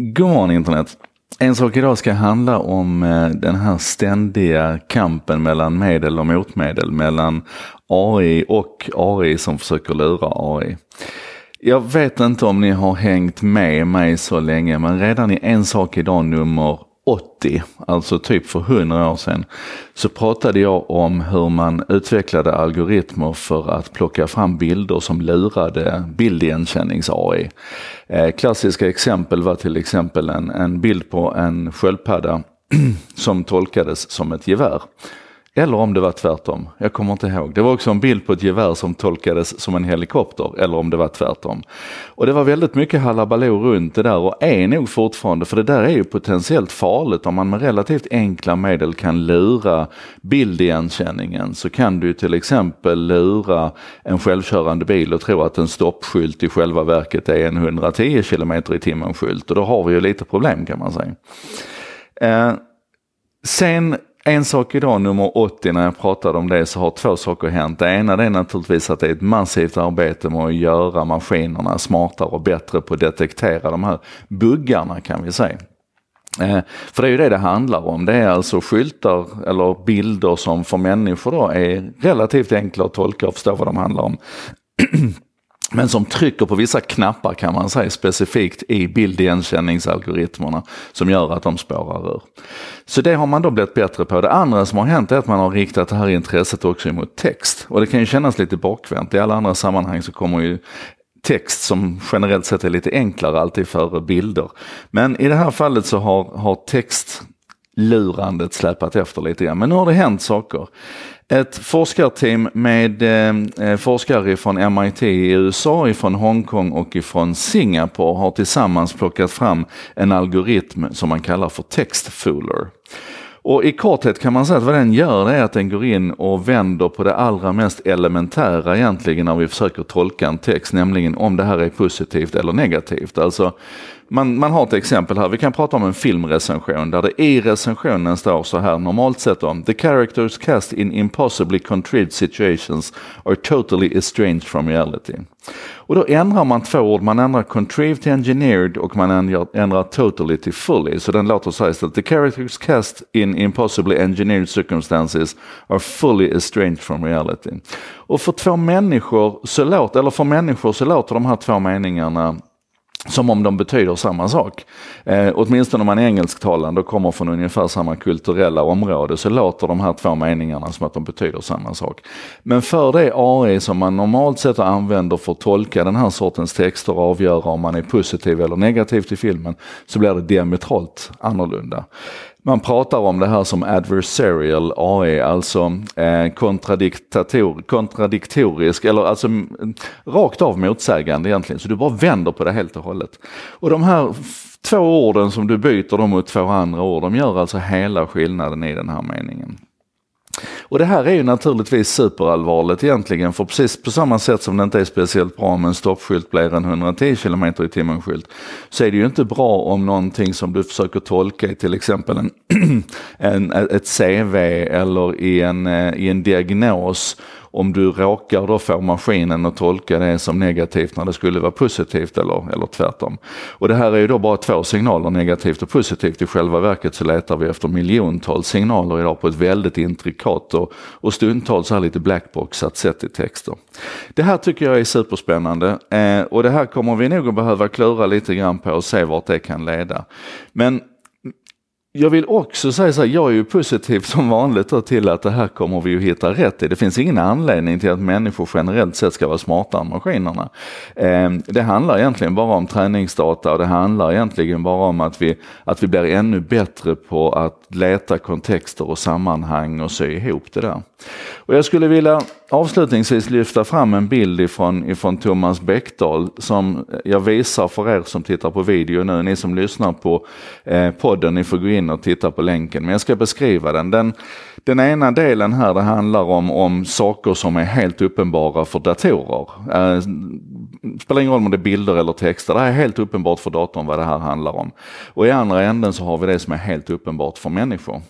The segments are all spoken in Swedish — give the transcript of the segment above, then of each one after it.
God morgon internet. En sak idag ska handla om eh, den här ständiga kampen mellan medel och motmedel, mellan AI och AI som försöker lura AI. Jag vet inte om ni har hängt med mig så länge, men redan i En sak idag nummer 80, alltså typ för 100 år sedan, så pratade jag om hur man utvecklade algoritmer för att plocka fram bilder som lurade bildigenkännings-AI. Eh, klassiska exempel var till exempel en, en bild på en sköldpadda som tolkades som ett gevär. Eller om det var tvärtom. Jag kommer inte ihåg. Det var också en bild på ett gevär som tolkades som en helikopter. Eller om det var tvärtom. Och det var väldigt mycket halabaloo runt det där och är nog fortfarande. För det där är ju potentiellt farligt. Om man med relativt enkla medel kan lura bildigenkänningen så kan du till exempel lura en självkörande bil och tro att en stoppskylt i själva verket är en 110 km i timmen skylt. Och då har vi ju lite problem kan man säga. Eh, sen en sak idag, nummer 80, när jag pratade om det så har två saker hänt. Det ena det är naturligtvis att det är ett massivt arbete med att göra maskinerna smartare och bättre på att detektera de här buggarna kan vi säga. Eh, för det är ju det det handlar om. Det är alltså skyltar eller bilder som för människor då är relativt enkla att tolka och förstå vad de handlar om. men som trycker på vissa knappar kan man säga specifikt i bildigenkänningsalgoritmerna som gör att de spårar ur. Så det har man då blivit bättre på. Det andra som har hänt är att man har riktat det här intresset också mot text. Och det kan ju kännas lite bakvänt. I alla andra sammanhang så kommer ju text som generellt sett är lite enklare alltid före bilder. Men i det här fallet så har, har lurandet släpat efter lite grann. Men nu har det hänt saker. Ett forskarteam med eh, eh forskare från MIT i USA, ifrån Hongkong och ifrån Singapore har tillsammans plockat fram en algoritm som man kallar för textfooler. Och i korthet kan man säga att vad den gör är att den går in och vänder på det allra mest elementära egentligen när vi försöker tolka en text, nämligen om det här är positivt eller negativt. Alltså man, man har ett exempel här, vi kan prata om en filmrecension där det i recensionen står så här normalt sett om The characters cast in impossibly contrived situations are totally estranged from reality. Och då ändrar man två ord, man ändrar contrived till engineered och man ändrar, ändrar totally till fully. Så den låter så här istället. The characters cast in impossibly engineered circumstances are fully estranged from reality. Och för två människor så låter, eller för människor så låter de här två meningarna som om de betyder samma sak. Eh, åtminstone om man är engelsktalande och kommer från ungefär samma kulturella område så låter de här två meningarna som att de betyder samma sak. Men för det AI som man normalt sett använder för att tolka den här sortens texter och avgöra om man är positiv eller negativ till filmen så blir det diametralt annorlunda. Man pratar om det här som adversarial AI, alltså eh, kontradiktorisk, eller alltså rakt av motsägande egentligen. Så du bara vänder på det helt och hållet. Och de här två orden som du byter dem mot två andra ord, de gör alltså hela skillnaden i den här meningen. Och det här är ju naturligtvis superallvarligt egentligen, för precis på samma sätt som det inte är speciellt bra om en stoppskylt blir en 110 km i timmen skylt, så är det ju inte bra om någonting som du försöker tolka i till exempel en, en ett CV eller i en, eh, i en diagnos om du råkar då få maskinen att tolka det som negativt när det skulle vara positivt eller, eller tvärtom. Och det här är ju då bara två signaler, negativt och positivt. I själva verket så letar vi efter miljontals signaler idag på ett väldigt intrikat och, och stundtals här lite blackboxat sätt i texter. Det här tycker jag är superspännande eh, och det här kommer vi nog att behöva klura lite grann på och se vart det kan leda. Men jag vill också säga så här, jag är ju positiv som vanligt till att det här kommer vi ju hitta rätt i. Det finns ingen anledning till att människor generellt sett ska vara smartare än maskinerna. Ehm, det handlar egentligen bara om träningsdata och det handlar egentligen bara om att vi, att vi blir ännu bättre på att leta kontexter och sammanhang och sy ihop det där. Och jag skulle vilja avslutningsvis lyfta fram en bild ifrån, ifrån Thomas Bäckdahl som jag visar för er som tittar på video nu. Ni som lyssnar på eh, podden, ni får gå in och titta på länken. Men jag ska beskriva den. Den, den ena delen här det handlar om, om saker som är helt uppenbara för datorer. Eh, spelar ingen roll om det är bilder eller texter. Det här är helt uppenbart för datorn vad det här handlar om. Och i andra änden så har vi det som är helt uppenbart för människor.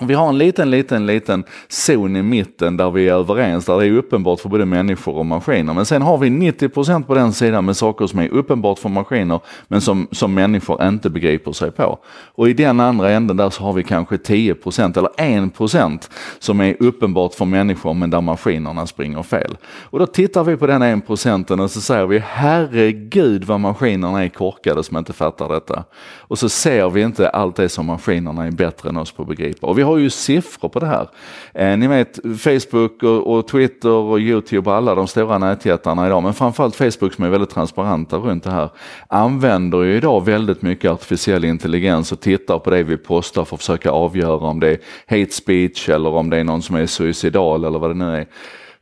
Vi har en liten, liten, liten zon i mitten där vi är överens, där det är uppenbart för både människor och maskiner. Men sen har vi 90% på den sidan med saker som är uppenbart för maskiner, men som, som människor inte begriper sig på. Och i den andra änden där så har vi kanske 10% eller 1% som är uppenbart för människor, men där maskinerna springer fel. Och då tittar vi på den 1% och så säger vi, herregud vad maskinerna är korkade som inte fattar detta. Och så ser vi inte allt det som maskinerna är bättre än oss på att begripa. Och vi har ju siffror på det här. Eh, ni vet Facebook och, och, Twitter och YouTube och alla de stora nätjättarna idag, men framförallt Facebook som är väldigt transparenta runt det här, använder ju idag väldigt mycket artificiell intelligens och tittar på det vi postar för att försöka avgöra om det är hate speech eller om det är någon som är suicidal eller vad det nu är.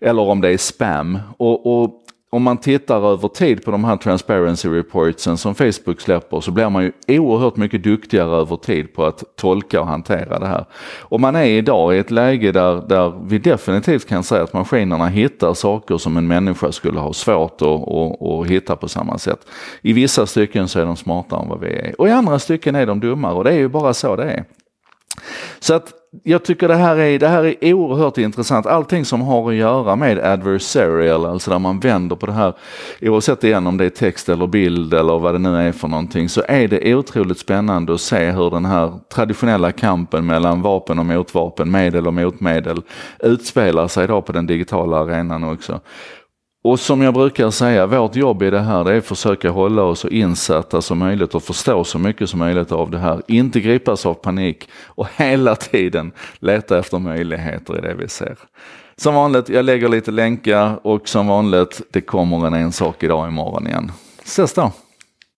Eller om det är spam. och, och om man tittar över tid på de här transparency reportsen som Facebook släpper så blir man ju oerhört mycket duktigare över tid på att tolka och hantera det här. Och man är idag i ett läge där, där vi definitivt kan säga att maskinerna hittar saker som en människa skulle ha svårt att, att, att hitta på samma sätt. I vissa stycken så är de smartare än vad vi är och i andra stycken är de dummare och det är ju bara så det är. Så att jag tycker det här, är, det här är oerhört intressant. Allting som har att göra med adversarial, alltså där man vänder på det här, oavsett igen om det är text eller bild eller vad det nu är för någonting, så är det otroligt spännande att se hur den här traditionella kampen mellan vapen och motvapen, medel och motmedel utspelar sig idag på den digitala arenan också. Och som jag brukar säga, vårt jobb i det här det är att försöka hålla oss så insatta som möjligt och förstå så mycket som möjligt av det här. Inte gripas av panik och hela tiden leta efter möjligheter i det vi ser. Som vanligt, jag lägger lite länkar och som vanligt, det kommer en en sak idag imorgon igen. Ses då!